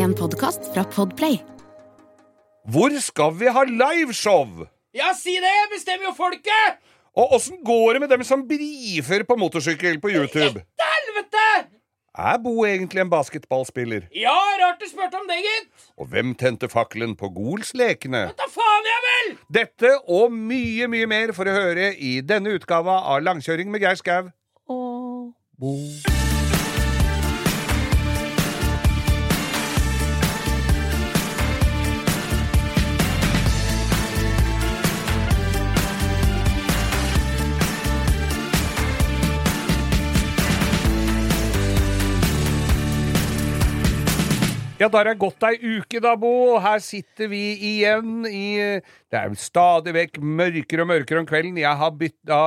En podkast fra Podplay. Hvor skal vi ha liveshow? Ja, si det! Bestemmer jo folket! Og åssen går det med dem som brifer på motorsykkel på YouTube? Til helvete! Er Bo egentlig en basketballspiller? Ja, rart du spurte om det, gitt. Og hvem tente fakkelen på Golslekene? Da faen jeg vel! Dette og mye, mye mer for å høre i denne utgava av Langkjøring med Geir Skau. Ja, da har det gått ei uke, da, Bo. Her sitter vi igjen i Det er stadig vekk mørkere og mørkere om kvelden. Jeg har bytta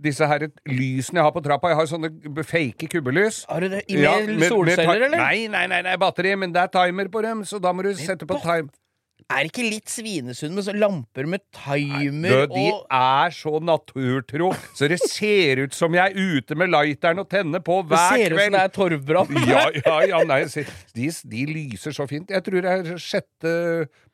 disse her lysene jeg har på trappa. Jeg har sånne fake kubbelys. Har du det i Ja, med med- med solceller, eller? Nei, nei, nei, nei, batteri, men det er timer på dem, så da må du sette på time. Er ikke litt Svinesund med så lamper med timer Du, de og er så naturtro, så det ser ut som jeg er ute med lighteren og tenner på hver Det hver ser ut som det er torvbrann. Ja, ja, ja, nei, de, de lyser så fint. Jeg tror det er sjette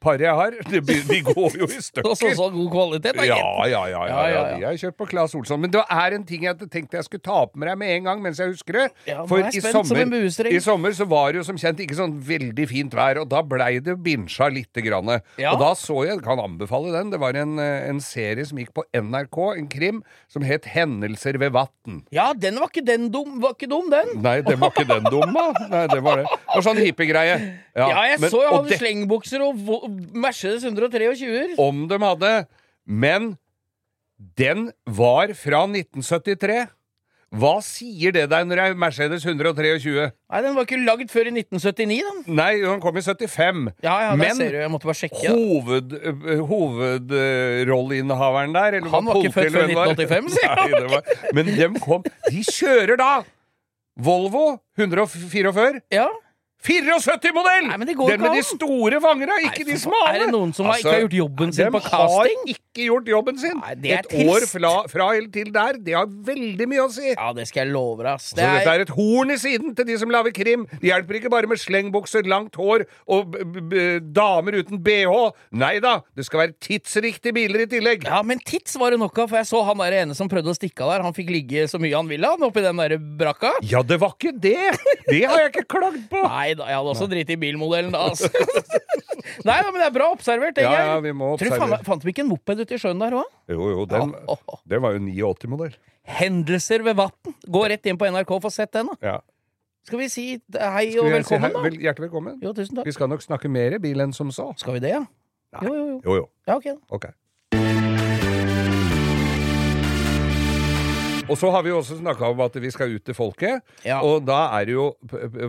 paret jeg har. De, de går jo i Og stykker. så, så god kvalitet, da, Ja, ja, ja, ja, Ja, de har kjørt på Claes Olsson. Men det er en ting jeg tenkte jeg skulle ta på med deg med en gang, mens jeg husker det. For i sommer, i sommer så var det jo som kjent ikke sånn veldig fint vær, og da blei det binsja lite grann. Ja. Og da så jeg, kan anbefale den, det var en, eh, en serie som gikk på NRK, en krim, som het Hendelser ved vatn. Ja, den var ikke den dum, var ikke dum, den. Nei, den var ikke den dum, da. Nei, det var det. Det var sånn hippiegreie. Ja, jeg men- så jeg hadde det- slengbukser og Mercedes 123-er. om de hadde. Men den var fra 1973. Hva sier det deg når det er Mercedes 123? Nei, den var ikke lagd før i 1979, da. Nei, den kom i 75. Ja, ja, Men ser du. Jeg måtte bare sjekke. hoved, øh, hovedrolleinnehaveren der eller Han var ikke født før eller hvem det var. 1985, sier han. Var, Men dem kom De kjører da Volvo 144. Ja. 74-modell! Nei, men det går Den med de store fangera, ikke Nei, de smale. Altså, er det noen som har- ikke har gjort jobben sin på casting? De har ikke gjort jobben sin. Nei, det er Et trist. år fra, fra eller til der, det har veldig mye å si. ja, det skal jeg love deg, ass. Så dette er et horn i siden til de som lager krim. Det hjelper ikke bare med slengbukser, langt hår og damer uten bh. Nei da, det skal være tidsriktige biler i tillegg. Ja, men tits var det nok av, for jeg så han der ene som prøvde å stikke av der. Han fikk ligge så mye han ville, han, oppi den der brakka. Ja, det var ikke det! Det har jeg ikke klagd på. Nei da, jeg hadde også dritt i bilmodellen da, altså. Nei da, men det er bra observert, Ja, ja, vi må Tror du observere. faen- Fant vi ikke en moped ute i sjøen der òg? Jo, jo, den, Åh, åh, åh. det var jo 89-modell. Hendelser ved vatn. Gå rett inn på NRK og få sett den, da. Ja. Skal vi si hei Skal og velkommen si velkommen, hei- da? vel, hjertelig velkommen. Jo, tusen takk. Vi skal nok snakke mer bil enn som så. Skal vi det, ja? Jo, jo, jo. Jo, jo. Ja, ok. da. Ok. Og så har vi jo også snakka om at vi skal ut til folket. Ja. Og da er det jo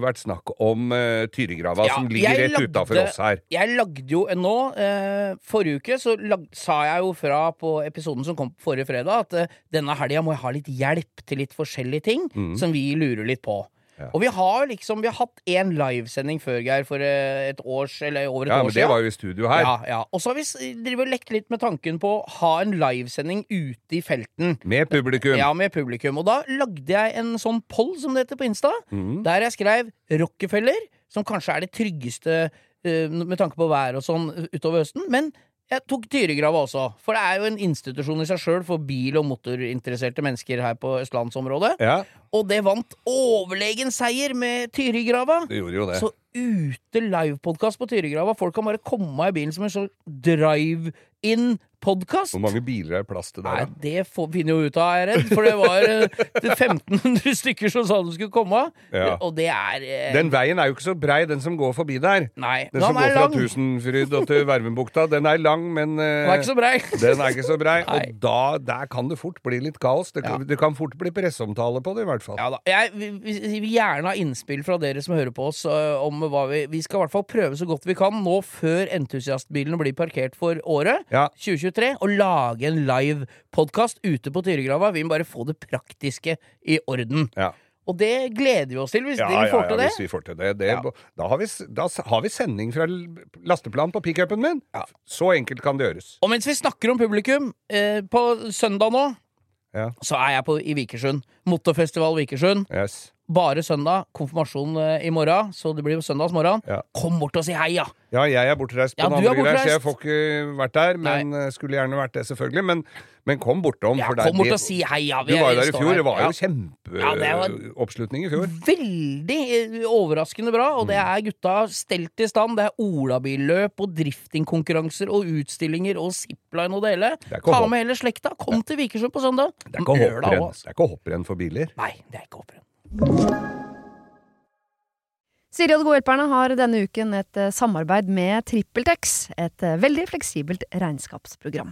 vært snakk om uh, Tyrigrava, Ja, som ligger rett utafor oss her. Jeg lagde jo nå uh, Forrige uke så lag, sa jeg jo fra på episoden som kom forrige fredag, at uh, denne helga må jeg ha litt hjelp til litt forskjellige ting som vi lurer litt på. Ja. Og vi har liksom Vi har hatt én livesending før, Geir, for eh, et års Eller over et Ja, år men det var jo i studio her. Ja, ja. Og så har vi drivet og lekt litt med tanken på å ha en livesending ute i felten. Med publikum. Ja, med publikum. Og da lagde jeg en sånn poll, som det heter på Insta, mm. der jeg skrev Rockefeller, som kanskje er det tryggeste eh, med tanke på vær og sånn utover høsten. Men jeg tok Tyregrava også, for det er jo en institusjon i seg sjøl for bil- og motorinteresserte mennesker her på østlandsområdet. Ja, Og det vant overlegen seier med Tyrigrava. det gjorde jo det. Så ute livepodkast på Tyrigrava. Folk kan bare komme i bilen som en sånn drive-in-podkast. Hvor mange biler er det plass til der, da? det får, finner jo ut av, er jeg redd. For det var eh, det 1500 stykker som sa de skulle komme. Ja. Og det er eh, Den veien er jo ikke så brei, den som går forbi der. Nei, Den den som går lang. fra. Tusenfryd og til Vervenbukta. Den er lang, men eh, Den er ikke så brei. Den er ikke så brei, Nei. og da, der kan det fort bli litt kaos. Det, kan- det kan fort bli presseomtale på det, i hvert fall. Ja. Jeg vi, vi, vil gjerne ha innspill fra dere som hører på oss uh, om hva vi Vi skal i hvert fall prøve så godt vi kan nå før entusiastbilene blir parkert for året, Ja. 2023, og lage en live podkast ute på Tyregrava. Vi må bare få det praktiske i orden. Ja. Og det gleder vi oss til, hvis Ja, vi får ja, til det. hvis vi får til det. det Ja. da, har vi, da har vi sending fra lasteplanen lasteplan på pickupen min. Så enkelt kan det gjøres. Og mens vi snakker om publikum, eh, på søndag nå Ja. så er jeg på, i Vikersund. Motorfestival Vikersund. Yes. Bare søndag. Konfirmasjon eh, i morgen, så det blir jo søndagsmorgen. Ja. Kom bort og si hei, ja! Ja, jeg er bortreist på Ja, den du er andre greia, så jeg får ikke vært der. Men eh, skulle gjerne vært det, selvfølgelig. Men, men kom bortom. ja kom bort og si hei, ja! Du var jo der i fjor. Det var jo kjempeoppslutning Ja, i fjor. Veldig eh, overraskende bra, og det Mm. er gutta stelt i stand. Det er olabilløp og driftingkonkurranser og utstillinger og zipline og det hele. Ta med hele slekta. Kom til Vikersund på søndag. Det er ikke hopprenn, hopprenn for biler. Nei, det er ikke hopprenn. Siri og De gode hjelperne har denne uken et eh, samarbeid med TrippelTex, et eh, veldig fleksibelt regnskapsprogram.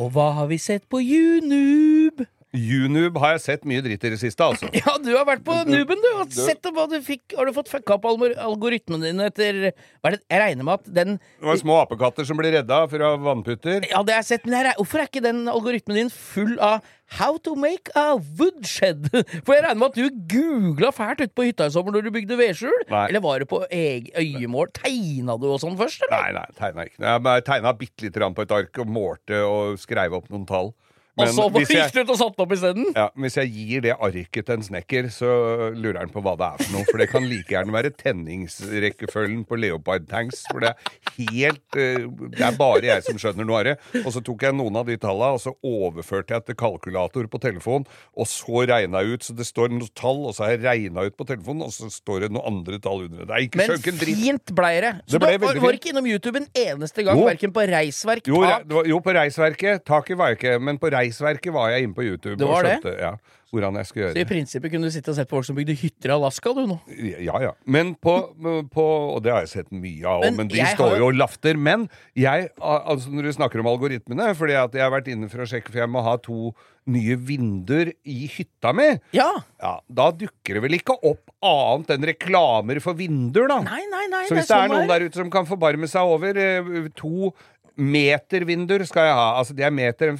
Og hva har vi sett på YouNoob? Junub har jeg sett mye dritt i det siste, altså. Ja, du har vært på Nuben, du. Har sett hva du fikk. Har du fått fucka opp algor- algoritmene dine etter hva er det? Jeg regner med at den Det var små apekatter som ble redda fra vannputter. Ja, det har jeg sett, men jeg, hvorfor er ikke den algoritmen din full av How to make a woodshed? For jeg regner med at du googla fælt ute på hytta i sommer når du bygde vedskjul? Eller var det på øyemål? Tegna du og sånn først, eller? Nei, nei, tegna ikke. Jeg tegna bitte lite grann på et ark og målte og skrev opp noen tall. Og så hvis gikk du ut og satte den opp isteden? ja, hvis jeg gir det arket til en snekker, så lurer han på hva det er for noe. For det kan like gjerne være tenningsrekkefølgen på Leopard Tanks. For det er helt eh, Det er bare jeg som skjønner noe av det. Og så tok jeg noen av de tallene, og så overførte jeg til kalkulator på telefon, og så regna jeg ut. Så det står noen tall, og så har jeg regna ut på telefonen, og så står det noen andre tall under. Det er ikke Men dritt. fint blei det. Så Det du ble var, ikke innom YouTube en eneste gang, verken på reisverk, tak Jo, jo, på Reisverket. Taket var jeg ikke, men på Reisverket var jeg inne på YouTube. Det var og det? skjønte ja, hvordan jeg skulle gjøre Så i prinsippet kunne du sitte og sett på folk som bygde hytter i Alaska, du nå. Ja, ja. Men på, på Og det har jeg sett mye av, Men men, de står jo og lafter. Men jeg, altså når du snakker om algoritmene Fordi at jeg har vært inne for å sjekke, for jeg må ha to nye vinduer i hytta mi. Ja! Ja, Da dukker det vel ikke opp annet enn reklamer for vinduer, da. Nei, nei, nei. Så hvis det er noen der ute som kan forbarme seg over eh, to metervinduer skal jeg ha. Altså det er meter,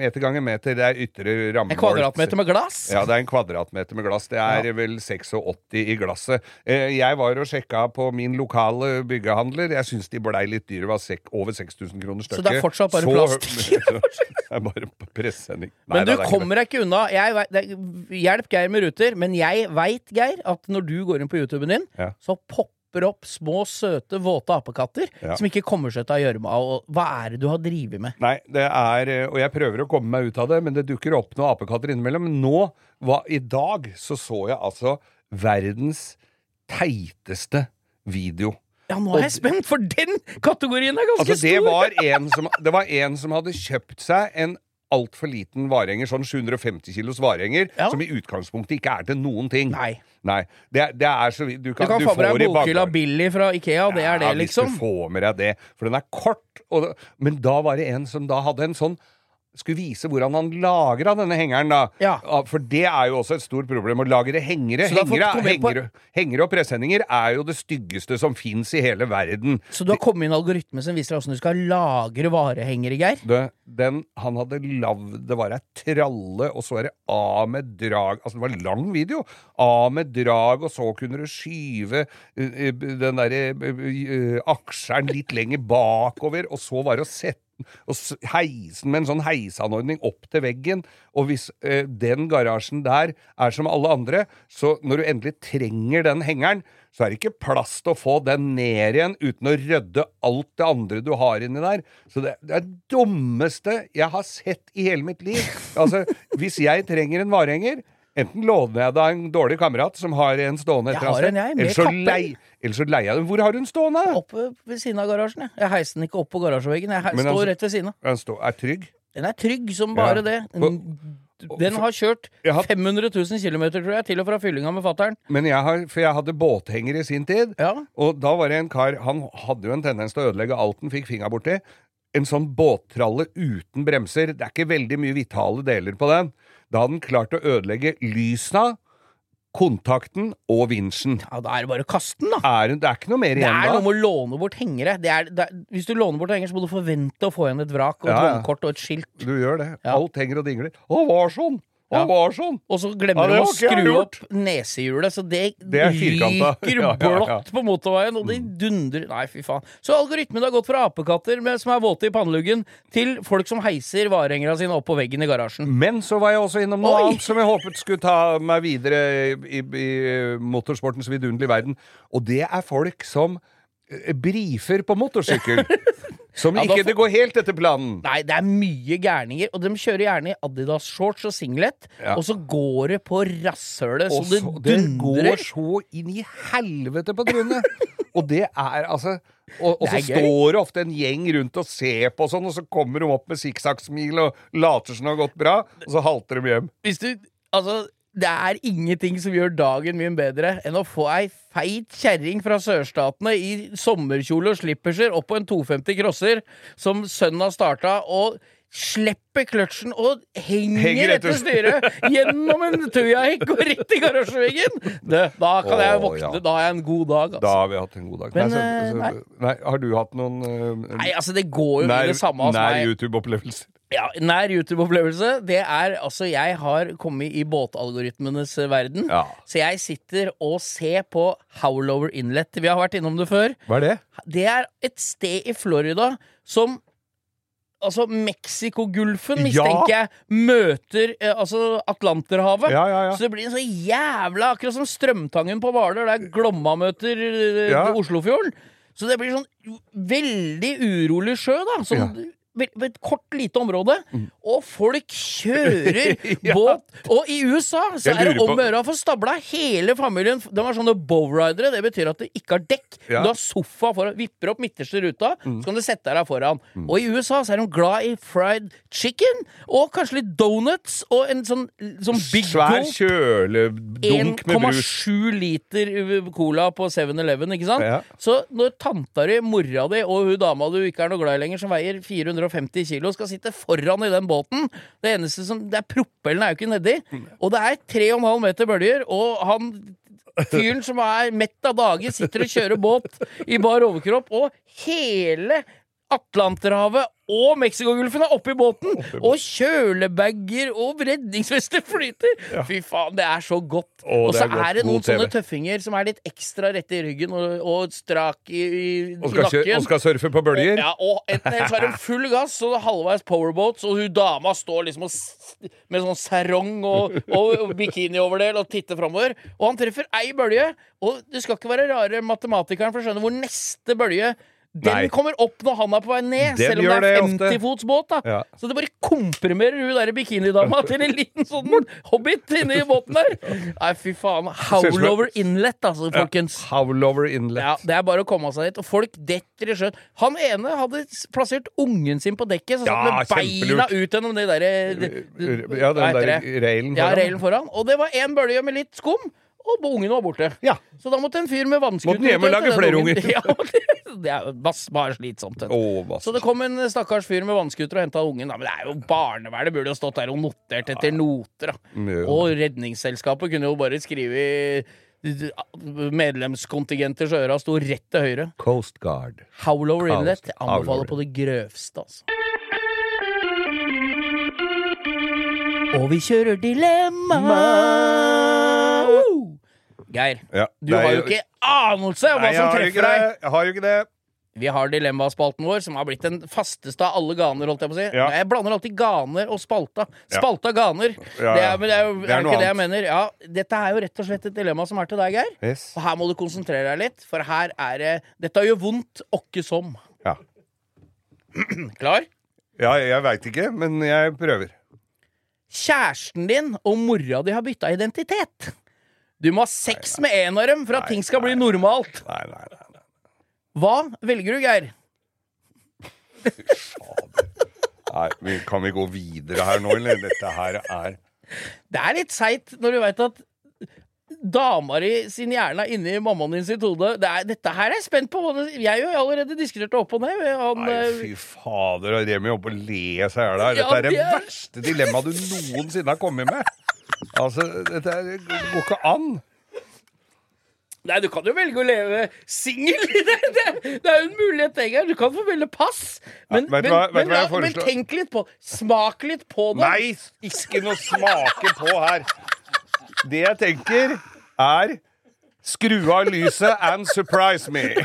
meter ganger meter. Det er ytre rammemål. En kvadratmeter med glass? Ja, det er en kvadratmeter med glass. Det er vel 86 i glasset. Eh, Jeg var og sjekka på min lokale byggehandler. Jeg syns de blei litt dyre. Var over 6000 kroner stykket. Så det er fortsatt bare plast? det er bare pressending. Nei Men du er kommer deg ikke unna. Vet, hjelp Geir med ruter, men jeg veit, Geir, at når du går inn på YouTuben din, Ja. så popper opp små, søte, våte apekatter Ja. som ikke kommer seg ut av gjørma. Hva er det du har drevet med? Nei, det er eh, Og jeg prøver å komme meg ut av det, men det dukker opp noen apekatter innimellom. Men nå, hva, i dag, så så jeg altså verdens teiteste video. Ja, nå er jeg spent, for den kategorien er ganske Altså, det stor! var en som, det var en som hadde kjøpt seg en altfor liten varehenger, sånn 750 kilos varehenger, Ja. som i utgangspunktet ikke er til noen ting. Nei. Nei. Det, det er så vidt Du Du kan, du få med deg bokhylla en bokhylle av. Billy fra Ikea, det er det, Ja, liksom. Hvis du får med deg det. For den er kort. Og, men da var det en som da hadde en sånn skulle vise hvordan han lagra denne hengeren, da. Ja. For det er jo også et stort problem å lagre hengere. Hengere, hengere, hengere og presenninger er jo det styggeste som fins i hele verden. Så du har kommet inn en algoritme som viser deg åssen du skal lagre varehengere, Geir? Det, den han hadde lagd Det var ei tralle, og så er det A med drag Altså, det var en lang video. A med drag, og så kunne du skyve eh, eh, den derre uh, aksjeren litt lenger bakover, og så var det å sette og heisen med en sånn heiseanordning opp til veggen. Og hvis eh, den garasjen der er som alle andre, så når du endelig trenger den hengeren, så er det ikke plass til å få den ned igjen uten å rydde alt det andre du har inni der. Så det, det er det dummeste jeg har sett i hele mitt liv. Altså, hvis jeg trenger en varehenger Enten låner jeg av en dårlig kamerat som har en stående et eller annet sted, eller så leier jeg den. Hvor har du den stående? Oppe ved siden av garasjen, jeg. Jeg heiser den ikke opp på garasjeveggen. Jeg står altså- rett ved siden av. Den er trygg. Den er trygg som bare Ja. det. Den har kjørt har- 500 000 km, tror jeg, til og fra fyllinga med fattern. Men jeg har, for jeg hadde båthenger i sin tid, Ja. og da var det en kar Han hadde jo en tendens til å ødelegge alt han fikk fingra borti. En sånn båttralle uten bremser. Det er ikke veldig mye vitale deler på den. Da hadde den klart å ødelegge lysa, kontakten og vinsjen. ja, da er det bare å kaste den, da. Er, det er ikke noe mer igjen da. Det er noe med å låne bort hengere. Det er, det er, hvis du låner bort henger, så må du forvente å få igjen et vrak og et Ja, ja. vognkort og et skilt. Du gjør det. Ja. Alt henger og dingler. Å, var sånn! Ja. var sånn! Og så glemmer Ja, de å skru opp nesehjulet, så det, Det er ryker Ja, blått på motorveien, og det dundrer Nei, fy faen. Så algoritmen har gått fra apekatter med, som er våte i panneluggen, til folk som heiser varehengerne sine opp på veggen i garasjen. Men så var jeg også innom noe Oi! annet som jeg håpet skulle ta meg videre i, i, i motorsportens vidunderlige verden. Og det er folk som eh, brifer på motorsykkel. Som Ja, ikke det går helt etter planen. Nei, det er mye gærninger, og de kjører gjerne i Adidas-shorts og singlet, Ja. og så går det på rasshølet så det så, det dundrer. går så inn i helvete på trynet! og det er altså Og, og så står det ofte en gjeng rundt og ser på sånn, og så kommer de opp med sikksakksmil og later som det har gått bra, og så halter de hjem. Hvis du Altså, det er ingenting som gjør dagen min bedre enn å få ei feit kjerring fra sørstatene i sommerkjole og slipperser opp på en 250 crosser som sønnen har starta, og slipper kløtsjen og henger, Henger etter styret gjennom en tujahekk og rett i garasjeveggen! Da kan jeg våkne. ja. Da har jeg en god dag, Da altså. har vi hatt en god dag. Men, nei, eh, så, så, nei, har du hatt noen uh, Nei, altså, det går jo nær, det samme hos nær. YouTube-opplevelser? Ja, nær YouTube-opplevelse. Det er altså Jeg har kommet i båtalgoritmenes verden. Ja. Så jeg sitter og ser på Howlover Inlet. Vi har vært innom det før. Hva er det? Det er et sted i Florida som Altså, Mexicogolfen, Ja. mistenker jeg, møter eh, altså Atlanterhavet. Ja, ja, ja. Så det blir en så jævla Akkurat som Strømtangen på Hvaler, der Glomma møter eh, Ja. Oslofjorden. Så det blir sånn veldig urolig sjø, da. Sånn, Ja. Et kort, lite område. Og folk kjører Ja. båt. Og i USA så er det om å gjøre å få stabla hele familien. De er sånne bowridere. Det betyr at det ikke har dekk. Ja. Mm. Du har sofa foran, vipper opp midterste ruta, så kan du sette deg foran. foran. Og i USA så er de glad i fried chicken, og kanskje litt donuts, og en sånn, sånn big Svær gulp. kjøledunk med brus. 1,7 liter cola på 7-Eleven, ikke sant? Ja. Så når tanta di, mora di og hun dama du ikke er noe glad i lenger, som veier 450 kilo, skal sitte foran i den båten Det eneste som Det er propellen er jo ikke nedi. Og det er 3,5 meter bølger, og han Fyren som er mett av dage, sitter og kjører båt i bar overkropp, og hele Atlanterhavet og Mexicogolfen er oppi båten! Og kjølebager og redningsvester flyter! Fy faen, det er så godt. Og så er godt. er det noen sånne tøffinger som er litt ekstra rette i ryggen og, og strak i, i, Og skal, i nakken. og skal surfe på bølger? Ja, og enten så er de full gass, og halvveis powerboats, og hun dama står liksom og, med sånn sarong og, og bikinioverdel og titter framover. Og han treffer ei bølge, og det skal ikke være rare matematikeren for å skjønne hvor neste bølge den Nei. kommer opp når han er på vei ned, Den selv om det er det ofte. 50 fots båt. da Ja. Så det bare komprimerer hun der bikinidama til en liten sånn hobbit inni båten der. Nei, fy faen. Howlover Inlet, altså, folkens. Howlover Inlet. Ja, Det er bare å komme seg dit. Og folk detter i sjøen. Han ene hadde plassert ungen sin på dekket, så satt Ja, med beina ut gjennom det derre det- Ja, den der reilen Ja, foran. railen foran. Og det var én bølge med litt skum. Og ungen var borte. Ja. Så da måtte en fyr med vannskuter Måtte hjem og lage flere unger. Ja, det er bare slitsomt. hva Så det kom en stakkars fyr med vannskuter og henta ungen. Da. Men det er jo barnevernet burde jo stått der og notert etter noter. Da. Og Redningsselskapet kunne jo bare skrive Medlemskontingenters øra sto rett til høyre. Coast Guard. Howlover Kaos. Jeg anbefaler på det grøvste, altså. Og vi kjører dilemma! Geir, Ja, du det er har jo ikke anelse om hva Nei, jeg som har ikke treffer deg. det. Jeg har jo ikke det. Vi har dilemmaspalten vår, som har blitt den fasteste av alle ganer. holdt Jeg på å si Ja. Jeg blander alltid ganer og spalta. Ja. Spalta ganer. Ja, Det ja. er, men det er jo Det er er noe ikke det jeg mener. Ja, dette er jo rett og slett et dilemma som er til deg, Geir. Yes. Og her må du konsentrere deg litt, for her er det Dette gjør vondt åkke som. Ja. Klar? Ja, jeg veit ikke, men jeg prøver. Kjæresten din og mora di har bytta identitet. Du må ha sex med en av dem for at ting skal bli normalt. Nei, nei, nei. nei. Hva velger du, Geir? nei vi, kan vi gå videre her nå, eller? Dette her er Det er litt seigt når du veit at dama di sin hjerne er inni mammaen din sitt hode. Det dette her er jeg spent på. Jeg har jo allerede diskutert det opp og ned. Han, Nei, eh, fy fader, Remi oppe og le seg i hjel her. Dette er det er- verste dilemmaet du noensinne har kommet med. Altså, dette er, går ikke an. Nei, du kan jo velge å leve singel. Det, det, det er jo en mulighet, Geir. Du kan få velge pass. Men, Ja, men, hva- men, ja, men tenk litt på Smak litt på det. Nei, ikke noe smake på her. Det jeg tenker, er Skru av lyset and surprise me.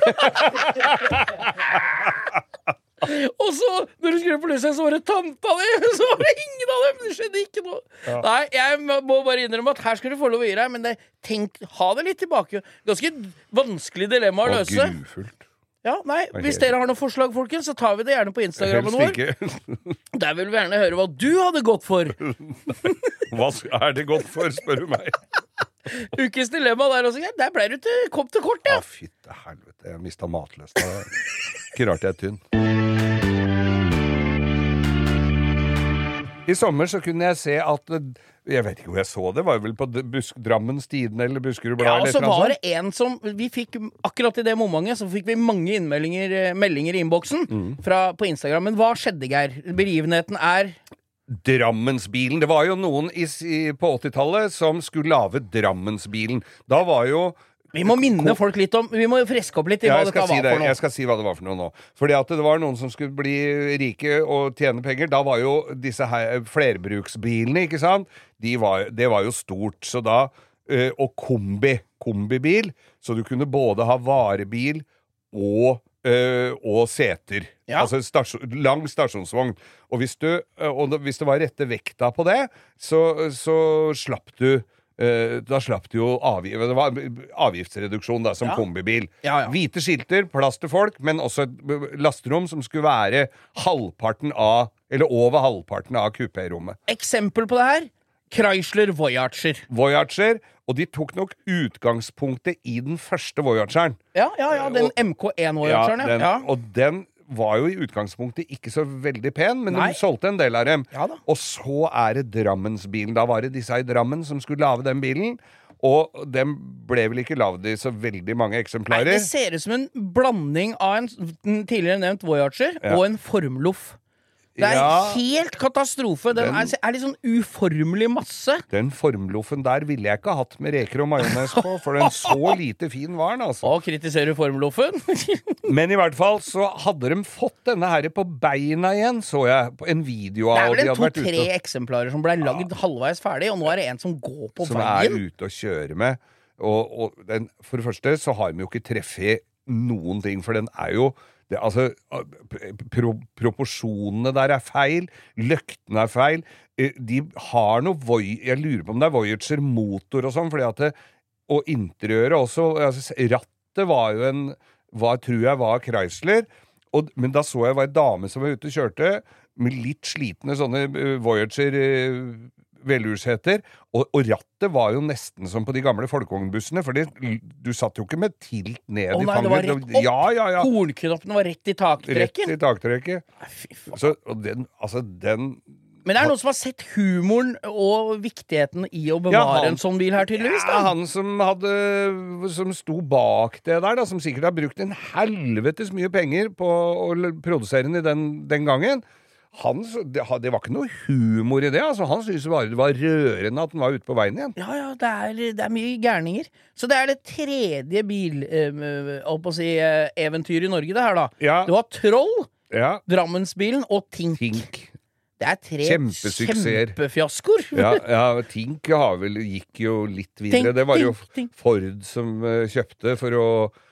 Og så, når du skrur på lyset, så var det tanta di! Så var det ingen av dem! Det skjedde ikke noe. Nei, jeg må bare innrømme at her skal du få lov å gi deg, men det, tenk, ha det litt tilbake. Ganske vanskelig dilemma å løse. løse. grufullt. Ja, nei, Hvis dere har noen forslag, folkens, så tar vi det gjerne på Instagrammen vår. Der vil vi gjerne høre hva du hadde gått for. Hva er det gått for, spør du meg. Ukens dilemma der også. Ja, der ble du til, kom til kort, Å, ja. fytte helvete, jeg mista matlysta. Ikke rart jeg er tynn. I sommer så kunne jeg se at Jeg vet ikke hvor jeg så det. Var det vel på Busk, Drammens Tidende eller Buskerud Blad? Ja, og så var det en som Vi fikk akkurat i det momentet Så fikk vi mange innmeldinger eh, meldinger i innboksen Mm. fra, på Instagram. Men hva skjedde, Geir? Begivenheten er? Drammensbilen. Det var jo noen i, på 80-tallet som skulle lage Drammensbilen. Da var jo Vi må minne folk litt om Vi må freske opp litt i Ja, hva dette var si det. for noe. jeg skal si hva det var for noe nå. Fordi at det var noen som skulle bli rike og tjene penger. Da var jo disse her flerbruksbilene, ikke sant, De var, det var jo stort. Så da eh, Og kombi. Kombibil. Så du kunne både ha varebil og eh, og seter. Ja. Altså stasjon, lang stasjonsvogn. Og hvis, du, uh, og hvis det var rette vekta på det, så, så slapp du uh, da slapp du jo avgift, det var avgiftsreduksjon da, som Ja. kombibil. Ja. Hvite skilter, plass til folk, men også et lasterom som skulle være halvparten av Eller over halvparten av kupérommet. Eksempel på det her Chrysler Voyager. Voyager. Og de tok nok utgangspunktet i den første Voyageren. Ja, ja, ja, den MK1 Voyageren, ja. ja. Og den var jo i utgangspunktet ikke så veldig pen, men Nei. de solgte en del av dem. Ja og så er det Drammensbilen. Da var det disse i Drammen som skulle lage den bilen. Og den ble vel ikke lagd i så veldig mange eksemplarer. Nei, det ser ut som en blanding av en en tidligere nevnt Voyager Ja. og en formloff. Det er Ja. helt katastrofe. Den, Den- er, er litt sånn uformelig masse. Den formloffen der ville jeg ikke hatt med reker og majones på, for den så lite fin var den, altså. Og kritiserer formloffen. Men i hvert fall så hadde de fått denne her på beina igjen, så jeg på en video Det av er vel to-tre eksemplarer som ble lagd halvveis ferdig, og nå er det en som går på som er ute og kjører med. Og, og den, for det første så har de jo ikke treffet noen ting, for den er jo det, altså, pro, Proporsjonene der er feil, løktene er feil. Eh, De har noe Voy... Jeg lurer på om det er Voyager-motor og sånn, fordi at det, Og interiøret også. Altså, rattet var jo en hva tror jeg var Chrysler. Og, men da så jeg var ei dame som var ute og kjørte med litt slitne sånne eh, Voyager velurseter. Og, og rattet var jo nesten som på de gamle folkevognbussene, for det- du satt jo ikke med tilt ned Å i nei, det var rett opp. Ja, ja, ja. Hornknoppene var rett i Rett i taktrekket. Nei, Så, og den, altså, den Men det er noen som har sett humoren og viktigheten i å Ja, bevare han- en sånn bil her, tydeligvis. Ja, han som hadde Som sto bak det der, da, som sikkert har brukt en helvetes mye penger på å produsere den i den, den gangen. Han, det, var ikke noe humor i det. altså Han syntes bare det var rørende at den var ute på veien igjen. Ja, ja, det er, det er mye gærninger. Så det er det tredje bil... Eh, holdt på å si eh, i Norge, det her, da. Ja, Du har Troll, ja. Drammensbilen og Tink. Tink. Det er tre kjempefiaskoer. Ja, ja, Tink har vel, gikk jo litt videre. Tink, det var jo tink. Ford som eh, kjøpte for å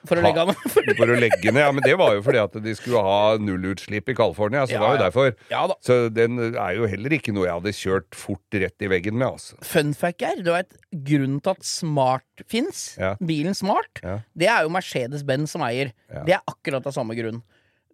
For å ha- legge for å legge ned. Ja, Men det var jo fordi at de skulle ha nullutslipp i California. Så Ja, det var jo derfor. Ja. Så den er jo heller ikke noe jeg hadde kjørt fort rett i veggen med, altså. Fun fact er, du vet, grunnen til at Smart fins, bilen Smart, det er jo Mercedes-Benz som eier. Det er akkurat av samme grunn.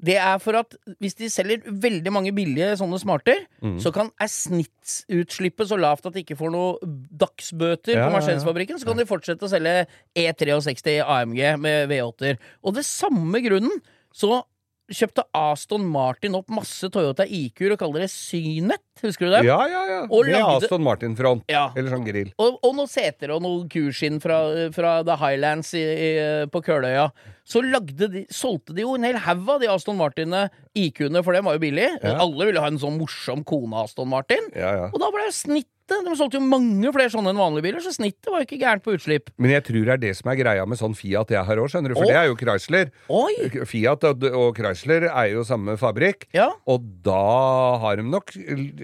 Det er for at hvis de selger veldig mange billige sånne smarter, Mm. så kan er snittutslippet så lavt at de ikke får noe dagsbøter Ja, på. Mercedes-fabrikken, så kan de fortsette å selge E63 AMG med V8-er. Og det samme grunnen så kjøpte Aston Martin opp masse Toyota IQ-er og kaller det Synet. Husker du det? Ja, ja, ja. Og Med lagde- Aston Martin-front. Ja. Eller sånn grill. Og, og noen seter og noe kuskinn fra, fra The Highlands i, i, på Køløya. Så lagde de, solgte de jo en hel haug av de Aston Martinene, IQ-ene, for dem var jo billig. Ja. Alle ville ha en sånn morsom kone Aston Martin. Ja, ja. Og da ble jo snittet De solgte jo mange flere sånne enn vanlige biler, så snittet var jo ikke gærent på utslipp. Men jeg tror det er det som er greia med sånn Fiat jeg har òg, skjønner du. For oh. det er jo Chrysler. Oi! Fiat og, og Chrysler er jo samme fabrikk. Ja. Og da har de nok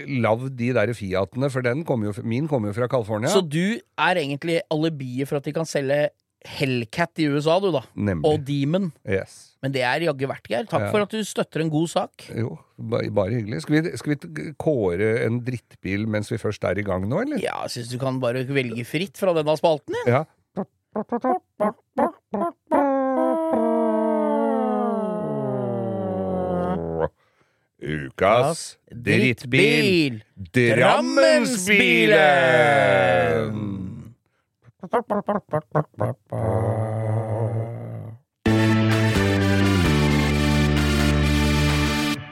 lagd de der Fiatene, for den kommer jo, min kommer jo fra California. Så du er egentlig alibiet for at de kan selge Hellcat i USA, du, da. Nemlig. Og Demon. Yes. Men det er jaggu verdt, Geir. Takk Ja. for at du støtter en god sak. Jo, ba- bare hyggelig. Skal vi, skal vi kåre en drittbil mens vi først er i gang nå, eller? Ja, jeg syns du kan bare velge fritt fra denne spalten, jeg. Ja. Ukas drittbil. Drammensbilen!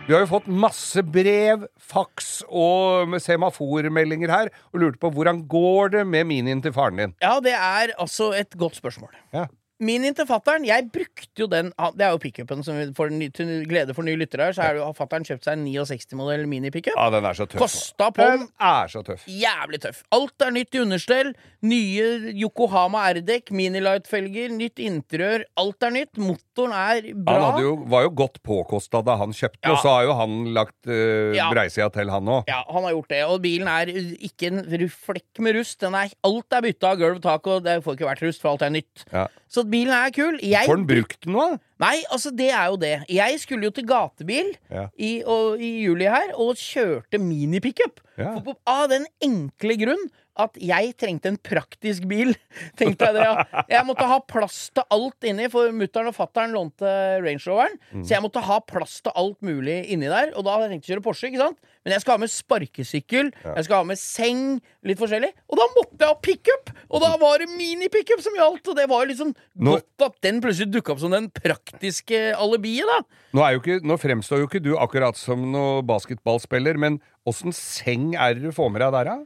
Vi har jo fått masse brev, faks og semaformeldinger her, og lurte på hvordan går det med minien til faren din? Ja, det er altså et godt spørsmål. Ja. Minien til fattern, jeg brukte jo den Det er jo pickupen som for, til glede for nye lyttere her, så er det har fattern kjøpt seg en 69-modell mini-pickup. Ja, den er så tøff. Kosta på Den er så tøff. Jævlig tøff. Alt er nytt i understell. Nye Yokohama R-dekk, Minilight-felger, nytt interiør. Alt er nytt. Motoren er bra. Han jo, var jo godt påkosta da han kjøpte, Ja. og så har jo han lagt uh, Ja. breisida til, han òg. Ja, han har gjort det. Og bilen er ikke en flekk med rust. Den er, alt er bytta av gulv, tak, og det får ikke vært rust, for alt er nytt. Ja. Så bilen er kul. Jeg Får den brukt den nå? Nei, altså det er jo det. Jeg skulle jo til gatebil Ja. i, og, i juli her, og kjørte minipickup. Ja. Av den enkle grunn at jeg trengte en praktisk bil. Tenkte Jeg det. Jeg måtte ha plass til alt inni, for mutter'n og fatter'n lånte Range Roveren. Mm. Så jeg måtte ha plass til alt mulig inni der. Og da hadde jeg tenkt å kjøre Porsche, ikke sant? Men jeg skal ha med sparkesykkel, jeg skal ha med seng, litt forskjellig. Og da måtte jeg ha pickup! Og da var det minipickup som gjaldt! Og det var jo liksom Nå- godt at den plutselig dukka opp som den praktiske alibiet, da. Nå, er jo ikke, nå fremstår jo ikke du akkurat som noen basketballspiller, men åssen seng er det du får med deg der, da?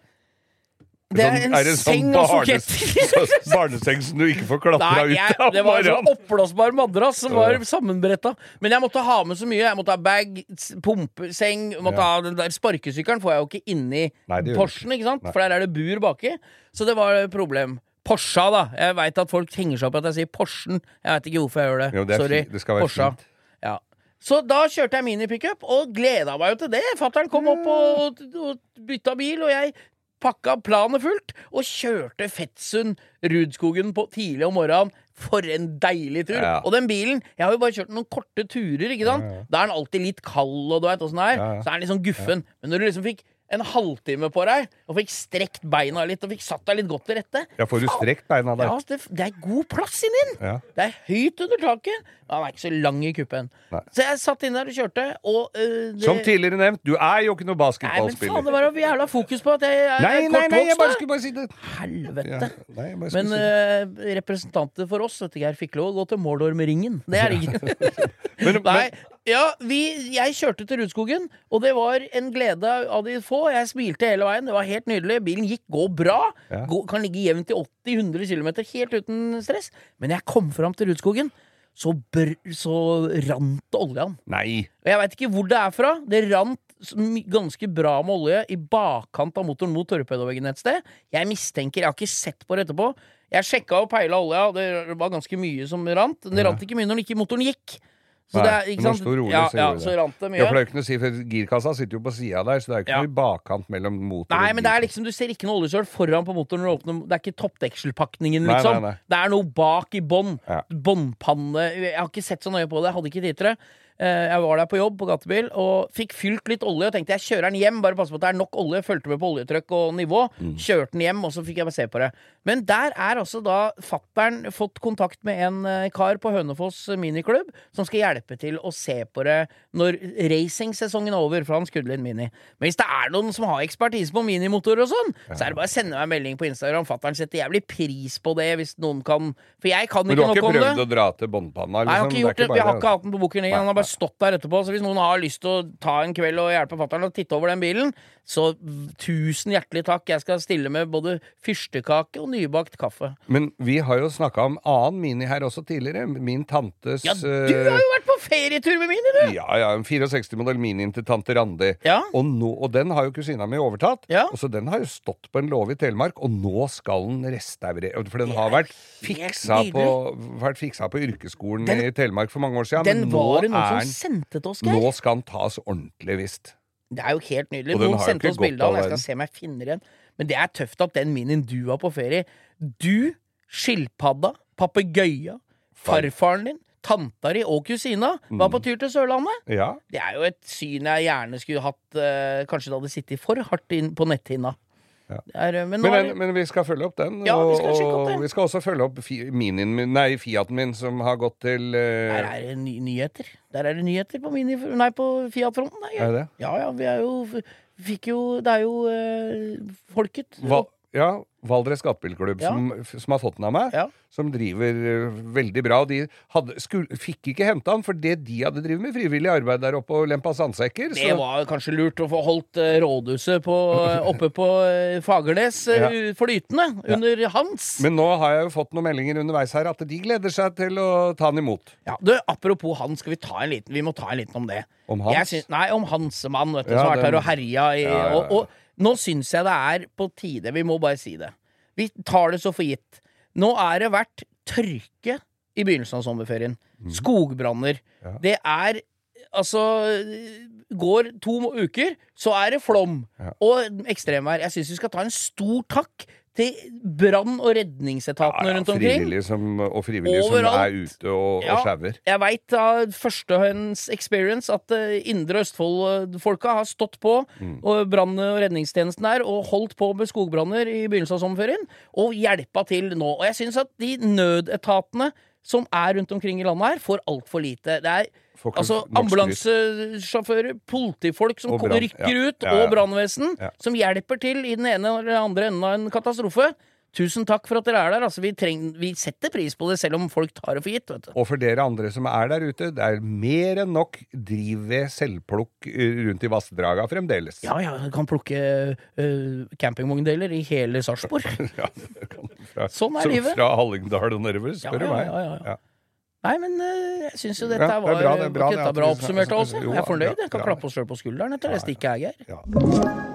Det er en sånn seng av barnes- soketter. så- barneseng som du ikke får klatra ut av? det var en sånn oppblåsbar madrass som var sammenbretta. Men jeg måtte ha med så mye. Jeg måtte ha bag, pumpe, seng måtte Ja. ha den der Sparkesykkelen får jeg jo ikke inni Porschen, ikke sant? Nei. For der er det bur baki. Så det var et problem. Porscha, da. Jeg veit at folk henger seg opp i at jeg sier Porschen. Jeg veit ikke hvorfor jeg gjør det. Jo, det er Sorry. fint. Det Porscha. fint. Ja. Så da kjørte jeg minipickup, og gleda meg jo til det. Fatter'n kom opp og, og bytta bil, og jeg pakka planet fullt og kjørte Fettsund Rudskogen på tidlig om morgenen. For en deilig tur! Ja. Og den bilen Jeg har jo bare kjørt noen korte turer, ikke sant? Da er den alltid litt kald, og du veit åssen det er. Ja, ja. Så er den liksom guffen. Men når du liksom fikk en halvtime på deg, og fikk strekt beina litt, og fikk satt deg litt godt til rette Ja, får du strekt beina der? Ja, det, det er god plass inni den! Ja. Det er høyt under taket. Han er ikke så lang i kuppen. Nei. Så jeg satt inn der og kjørte, og øh, det, Som tidligere nevnt, du er jo ikke noe Nei, men faen, det var jo jævla fokus på at jeg er Nei, nei, nei, jeg bare skulle bare si det. Helvete. Ja, nei, Men øh, representanter for oss vet ikke, jeg fikk lov å gå til ringen. Det er det ikke. Men, Nei, men Ja, vi, jeg kjørte til Rudskogen, og det var en glede av de få. Jeg smilte hele veien, det var helt nydelig. Bilen gikk, går bra. Ja. Gå, kan ligge jevnt i 80-100 km helt uten stress. Men jeg kom fram til Rudskogen, så, br så rant det olje an. Nei. Og jeg veit ikke hvor det er fra. Det rant ganske bra med olje i bakkant av motoren mot torpedoveggen et sted. Jeg mistenker, jeg har ikke sett på det etterpå. Jeg sjekka og peila olja, og det var ganske mye som rant. Det rant ikke mye når ikke motoren gikk. Så det er, ikke sant? rolig, ja, så ja, så rant det mye. Ja, for det er jo ikke noe å si, for girkassa sitter jo på sida der, så det er jo ikke Ja. noe bakkant mellom motor Nei, men det er liksom, du ser ikke noe oljesøl foran på motoren når du åpner Det er ikke toppdekselpakningen, liksom. nei, nei. nei. Det er noe bak i bånn. Ja. Båndpanne Jeg har ikke sett så nøye på det. Jeg hadde ikke tid til det. Jeg var der på jobb på gatebil og fikk fylt litt olje og tenkte jeg kjører den hjem. Bare passe på at det er nok olje. Fulgte med på oljetrykk og nivå. Mm. Kjørte den hjem, og så fikk jeg bare se på det. Men der er altså da fattern fått kontakt med en eh, kar på Hønefoss miniklubb som skal hjelpe til å se på det når racingsesongen er over, for han skudde litt mini. Men hvis det er noen som har ekspertise på minimotorer og sånn, så er det bare å sende meg en melding på Instagram. Fattern setter jævlig pris på det hvis noen kan For jeg kan Men du ikke har ikke noe om det. prøvd å dra til båndpanna? Nei, jeg har liksom? ikke gjort det. Vi har ikke hatt den på Booker 9. Han har bare stått der etterpå. Så hvis noen har lyst til å ta en kveld og hjelpe fatter'n å titte over den bilen, så tusen hjertelig takk. Jeg skal stille med både fyrstekake og nybakt kaffe. Men vi har jo snakka om annen Mini her også tidligere. Min tantes Ja, du eh, har jo vært på ferietur med Mini, du! Ja, ja, en 64-modell Minien til tante Randi. Ja. Og, nå, og den har jo kusina mi overtatt. Ja. Og så Den har jo stått på en låve i Telemark, og nå skal den restaureres. For den har vært fiksa, på, vært fiksa på yrkesskolen Den- i Telemark for mange år siden. Den men nå, er som sendte til oss, Geir. nå skal han tas ordentlig, visst. Det er jo helt nydelig. Noen sendte oss bilde av den. Jeg skal se om jeg finner igjen. Men det er tøft at den minien du har på ferie Du, skilpadda, papegøya, farfaren din, tanta di og kusina var Mm. på tur til Sørlandet. Ja. Det er jo et syn jeg gjerne skulle hatt eh, Kanskje det hadde sittet for hardt inn på netthinna. Ja. Er, eh, men Men, den, men vi skal følge opp den. Ja, vi skal opp den. og vi skal også følge opp fi, minien min, nei, Fiaten min, som har gått til uh... der er det ny nyheter. Der er det nyheter på, mini, nei, på Fiat-fronten. Er det? Ja ja, vi er jo Fikk jo Det er jo uh, folket. Hva? ja, Valdres Gatebilklubb, Ja. som, som har fått den av meg. Ja. Som driver uh, veldig bra. De hadde, skulle, fikk ikke henta den, for det de hadde drevet med frivillig arbeid der oppe og lempa sandsekker. Det så- var kanskje lurt å få holdt uh, rådhuset på, oppe på uh, Fagernes Ja. flytende under hans. Men nå har jeg jo fått noen meldinger underveis her at de gleder seg til å ta den imot. Ja, du, Apropos han, skal vi ta en liten Vi må ta en liten om det. Om Hans? Synes, nei, om Hansemann, vet du, som har vært her og herja i. Og, og nå syns jeg det er på tide. Vi må bare si det. Vi tar det så for gitt. Nå er det vært tørke i begynnelsen av sommerferien. Skogbranner. Mhm. Ja. Det er Altså Går to uker, så er det flom Ja. og ekstremvær. Jeg syns vi skal ta en stor takk til brann- og redningsetatene rundt omkring. frivillige som, og frivillige som er ute og, Ja. og sjauer. Jeg veit av førstehånds experience at uh, Indre Østfold-folka har stått på Mm. og brann- og redningstjenesten der og holdt på med skogbranner i begynnelsen av sommerferien, og hjelpa til nå. Og jeg syns at de nødetatene som er rundt omkring i landet her, får altfor lite. Det er Folk, altså ambulansesjåfører, politifolk som rykker ja, ut, ja, ja. og brannvesen som hjelper til i den ene eller andre enden av en katastrofe. Tusen takk for at dere er der. Altså, vi, treng, vi setter pris på det, selv om folk tar det for gitt. Vet du. Og for dere andre som er der ute, det er mer enn nok drivved, selvplukk eh, rundt i vassdraga fremdeles. Ja, ja, du kan plukke uh, campingvogndeler i hele Sarpsborg. Ja, Sånn er livet. Fra Hallingdal og nedover, spør du ja, meg. ja, ja. Ja. Nei, men uh, jeg syns jo dette Ja, det var bra, det bra det dette bra oppsummert av oss. Jeg er fornøyd. Jeg kan klappe oss sjøl på skulderen etter det stikket Geir. Ja.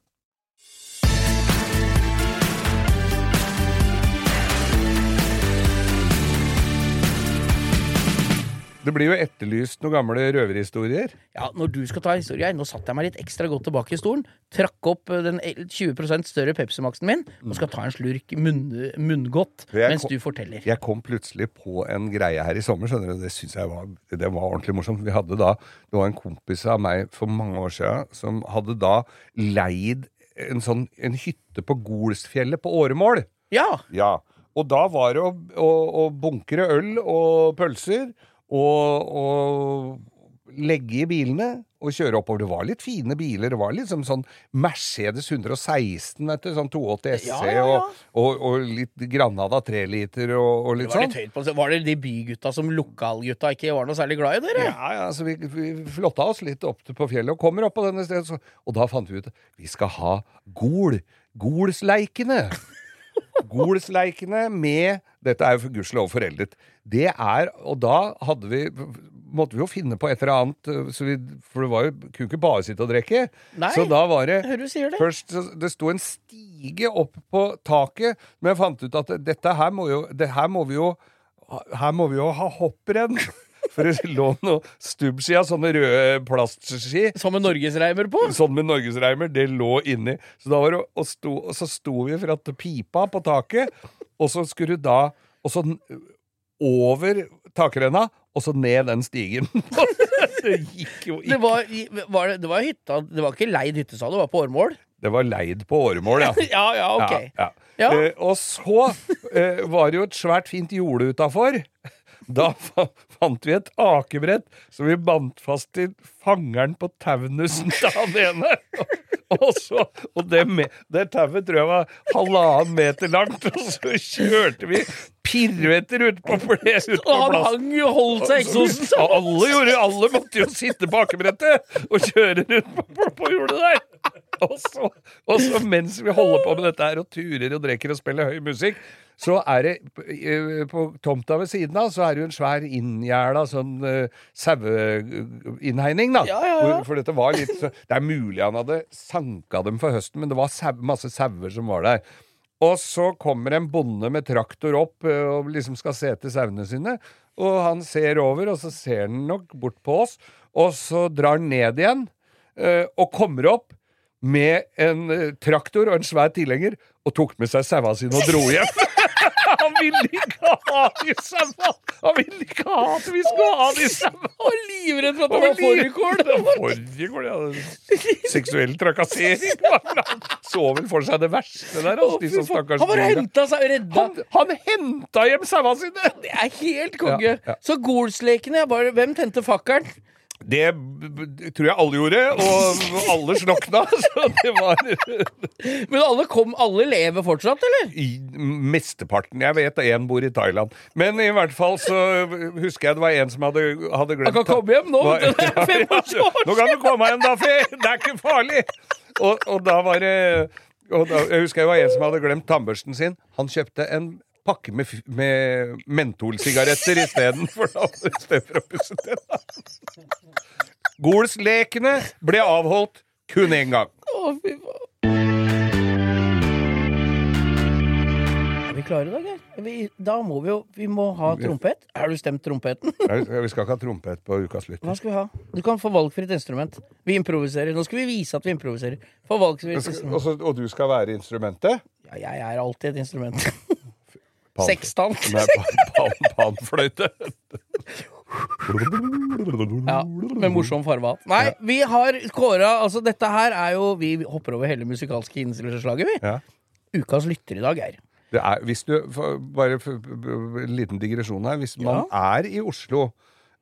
Det blir jo etterlyst noen gamle røverhistorier. Ja, når du skal ta historie Nå satte jeg meg litt ekstra godt tilbake i stolen. Trakk opp eh, den 20% større Pepsi Max-en min og skal ta en slurk munn, munngodt mens kom- du forteller. Jeg kom plutselig på en greie her i sommer, skjønner du. Det syns jeg var, det var ordentlig morsomt. Vi hadde da, Det var en kompis av meg for mange år siden som hadde da leid en sånn en hytte på Golsfjellet på Åremål. Ja! Ja. Og da var det å, å, å bunkre øl og pølser og, og legge i bilene og kjøre oppover. Det var litt fine biler. Det var liksom sånn Mercedes 116, vet du. Sånn 280 SC Ja, ja, ja. Og, og, og litt Granada 3 liter og, og litt sånn. var det de bygutta som lokalgutta ikke var noe særlig glad i, dere? Ja, ja, så vi, vi flotta oss litt opp på fjellet og kommer opp på denne stedet. Så, og da fant vi ut at vi skal ha Gol. Golsleikene. Golsleikene med Dette er jo for gudskjelov foreldet. Det er Og da hadde vi Måtte vi jo finne på et eller annet, så vi, for det var jo, kunne ikke bare sitte og drikke. Så da var det det. Først, Det sto en stige opp på taket, men jeg fant ut at dette her må jo det her må vi jo Her må vi jo ha hopprenn. For det lå noe stubbski av sånne røde plastski. Som med norgesreimer på? Sånn med norgesreimer. Det lå inni. Så, da var det, og, sto, og så sto vi for at pipa på taket, og så skulle du da Og så over takrenna, og så ned den stigen. det gikk jo Det ikke. var, var, det, det var hytta Det var ikke leid hytte, sa du? Det var på Årmål? Det var leid på åremål, ja. Ja, ja, ok. Ja, ja. Ja. Eh, og så eh, var det jo et svært fint jorde utafor. Da fa fant vi et akebrett som vi bandt fast til fangeren på taunusen til han ene. Og, så, og det, det tauet tror jeg var halvannen meter langt, og så kjørte vi pirvetter ut på, plass. Og han hang jo holdt seg eksosen. Alle, gjorde, alle måtte jo sitte på akebrettet og kjøre rundt på, på, på hjulet der. Og så, og så mens vi holder på med dette her og turer og drikker og spiller høy musikk, så er det eh, på tomta ved siden av så er det jo en svær inngjerda sånn uh, saueinnhegning, da. Ja, ja, ja. For dette var litt så, Det er mulig han hadde sanka dem for høsten, men det var sau, masse sauer som var der. Og så kommer en bonde med traktor opp eh, og liksom skal se etter sauene sine. Og han ser over, og så ser han nok bort på oss, og så drar han ned igjen. Og kommer opp med en traktor og en svær tilhenger, og tok med seg saua sine og dro hjem. Han ville ikke ha de saua! Han ville ikke ha at vi skulle ha de saua! Og livredd for at det var fårikål. Fårikål, ja. Seksuell trakassering. Han så vel for seg det verste der. Altså, de som stakkars Han bare henta seg redda. han, han henta hjem sauene sine! Det er helt konge. Ja, ja. Så Golslekene Hvem tente fakkelen? Det tror jeg alle gjorde, og alle slokna. Så det var Men alle kom, alle lever fortsatt, eller? i mesteparten. Jeg vet én bor i Thailand. Men i hvert fall så husker jeg det var en som hadde, hadde glemt Han kan komme hjem nå. Var, Det er fem år års. Nå kan du komme hjem, da, Fe! Det er ikke farlig! Og, og da var det og da, Jeg husker det var en som hadde glemt tannbørsten sin. Han kjøpte en pakke med, med mentolsigaretter istedenfor for å pusse tennene. Golslekene ble avholdt kun én gang. Å, fy faen. Er vi klare i dag, eller? Da må vi jo Vi må ha trompet. Har du stemt trompeten? Vi skal ikke ha trompet på Ukas Hva skal vi ha? Du kan få valgfritt instrument. Vi improviserer. Nå skal vi vise at vi improviserer. Få valgfritt instrument. Og du skal være instrumentet? Ja, jeg er alltid et instrument. Sekstant. Panfløyte. Ja, med morsom farge Nei, vi har kåra Altså, dette her er jo Vi hopper over hele musikalske innslaget, vi. Ja. Ukas lytter i dag, Geir. Det er, hvis du, bare en liten digresjon her. Hvis man er i Oslo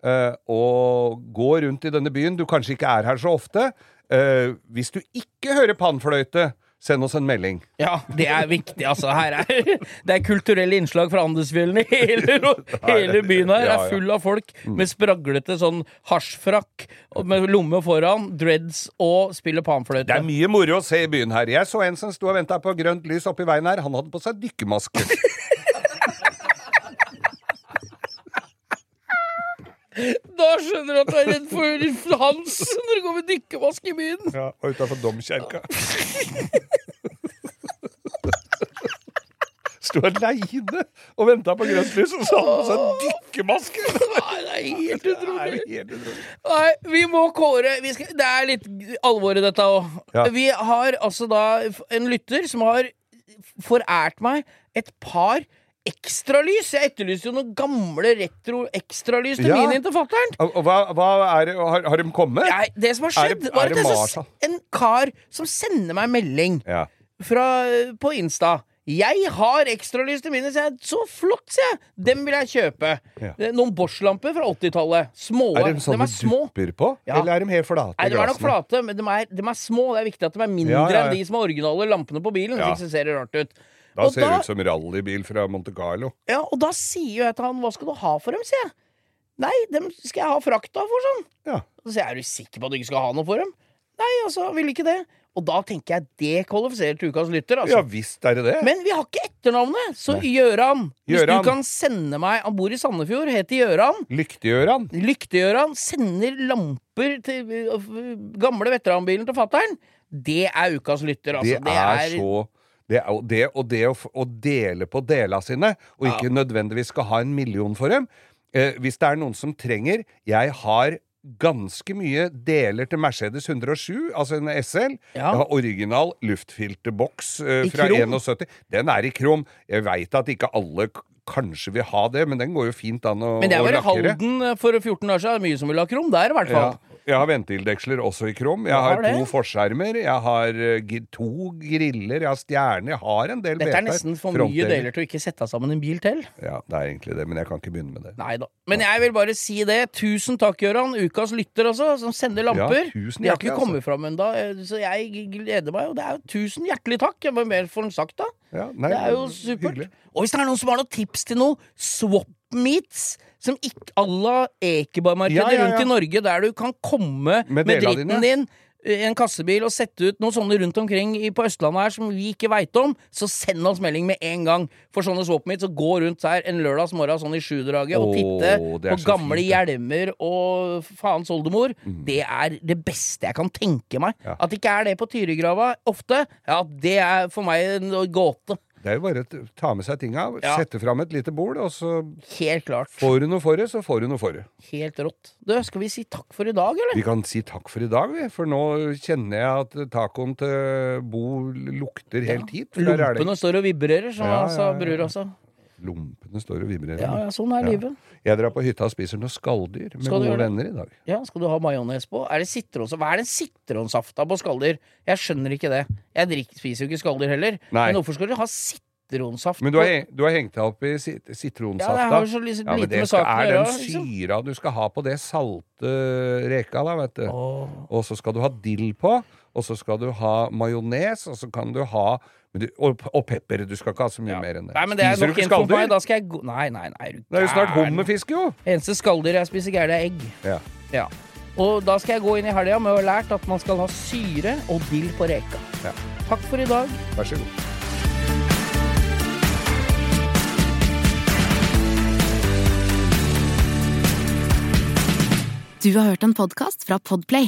uh, og går rundt i denne byen Du kanskje ikke er her så ofte. Uh, hvis du ikke hører pannfløyte, send oss en melding. Ja, det er viktig, altså. Er, det er kulturelle innslag fra Andesfjellene. Hele, hele byen her er full av folk med spraglete sånn hasjfrakk med lomme foran, dreads og spiller Det er mye moro å se i byen her. Jeg så en som sto og venta på grønt lys oppi veien her. Han hadde på seg dykkermaske. Da skjønner du at du er redd for Hans når du går med dykkermaske i byen. ja, og utafor domkjerka. Sto aleine og venta på grønt lys, og så hadde han på seg dykkermaske! Det er helt utrolig. Nei, vi må kåre vi skal, Det er litt alvor i dette òg. Ja. Vi har altså da en lytter som har forært meg et par ekstralys. Jeg etterlyste jo noen gamle retro ekstralys til Ja. minien til fatter'n. Hva, hva er det, har, har de kommet? Ja, det som har Er skjedd, det- var er at det det er Marshall? så- en kar som sender meg melding Ja. fra, på Insta. Jeg har ekstralys til mine, sier jeg. Så flott, sier jeg! Dem vil jeg kjøpe. Ja. Noen Bosch-lamper fra 80-tallet. Små. Er de de sånne er små. dupper på, Ja. eller er de helt flate? Nei, de er nok flate, men de er, de er små. Det er viktig at de er mindre Ja, enn de som er originale lampene på bilen. Ja. Så ser det rart ut. Da Og ser da- det ut som rallybil fra Monte Carlo. Ja, og da sier jo jeg til han hva skal du ha for dem, sier jeg. Nei, dem skal jeg ha frakta for, sånn. Ja. Så sier jeg er du sikker på at du ikke skal ha noe for dem? Nei, altså, vil ikke det. Og da tenker jeg det kvalifiserer til ukas lytter, ja altså. visst er det det. Men vi har ikke etternavnet, så Gjøran. Hvis Gjøran. du kan sende meg Han bor i Sandefjord, heter Gjøran. Lykte-Gjøran. Lykte-Gjøran sender lamper til øh, gamle veteranbilen til fattern. Det er ukas lytter, altså. Det er så det, og det, og det å, å dele på dela sine, og ikke nødvendigvis skal ha en million for dem eh, Hvis det er noen som trenger Jeg har ganske mye deler til Mercedes 107, altså en SL. Ja. Jeg har original luftfilterboks eh, fra 71. Den er i krom. Jeg veit at ikke alle kanskje vil ha det, men den går jo fint an å, Men det var i. Halden eh, for 14 år siden. Mye som vil ha krom der, i hvert Ja. Jeg har ventildeksler også i krom. Jeg har har to forskjermer. Jeg har eh, to griller. Jeg har stjerner. Jeg har en del Dette er nesten for mye deler til å ikke sette sammen en bil til. Ja, det er egentlig det, men jeg kan ikke begynne med det. Neida. Men jeg vil bare si det. Tusen takk, Gøran. Ukas lytter, altså, som sender lamper. Ja, tusen De har ikke kommet fram ennå, så jeg gleder meg. Og det er jo tusen hjertelig takk. Hva mer får en sagt, da? Ja, nei, Det er jo supert. hyggelig. Og hvis det er noen som har noen tips til noe swap meets som ikke à la Ekebergmarkedet Ja, ja, ja. rundt i Norge, der du kan komme Med med, dritten din i en kassebil og sette ut noen sånne rundt omkring på Østlandet her som vi ikke veit om, så send oss melding med en gang. For sånne swap meets, så gå rundt her en lørdags morgen sånn i sjudraget og titte på gamle fint. Mm. hjelmer og faens oldemor. Det er det beste jeg kan tenke meg. Ja. At det ikke er det på Tyrigrava ofte, ja, det er for meg en gåte. Det er jo bare å ta med seg tinga, Ja. sette fram et lite bord, og så Helt klart. får du noe for det, så får du noe for det. Helt rått. Du, skal vi si takk for i dag, eller? Vi kan si takk for i dag, vi, for nå kjenner jeg at tacoen til Bo lukter helt hit. der er Lompene står og vibrerer, som Ja, ja, ja. bror også. Lompene står og vibrerer. Ja, ja, sånn er Ja. livet. Jeg drar på hytta og spiser noe skalldyr med gode venner i dag. Ja, Skal du ha majones på? Er det? Hva er den sitronsafta på skalldyr? Jeg skjønner ikke det. Jeg drikker, spiser jo ikke skalldyr heller. Nei. Men hvorfor skal du ha sitronsaft Men du har, du har hengt deg opp i sit Ja, sitronsafta. det har så lite Ja, men det skal, er den. Liksom. syra du skal ha på det salte reka, da, vet du. Og så skal du ha dill på, og så skal du ha majones, og så kan du ha du, og, og pepper. Du skal ikke ha så mye Ja. mer enn det. Nei, men det er Spiser du ikke skalldyr? Da skal jeg gå Nei, nei, nei. du Det er jo snart hummerfiske, jo! Eneste skalldyr jeg spiser gærent, er egg. Ja. Ja. Og da skal jeg gå inn i helga med å ha lært at man skal ha syre og dill på reka. Ja. Takk for i dag. Vær så god. Du har hørt en podcast fra Podplay.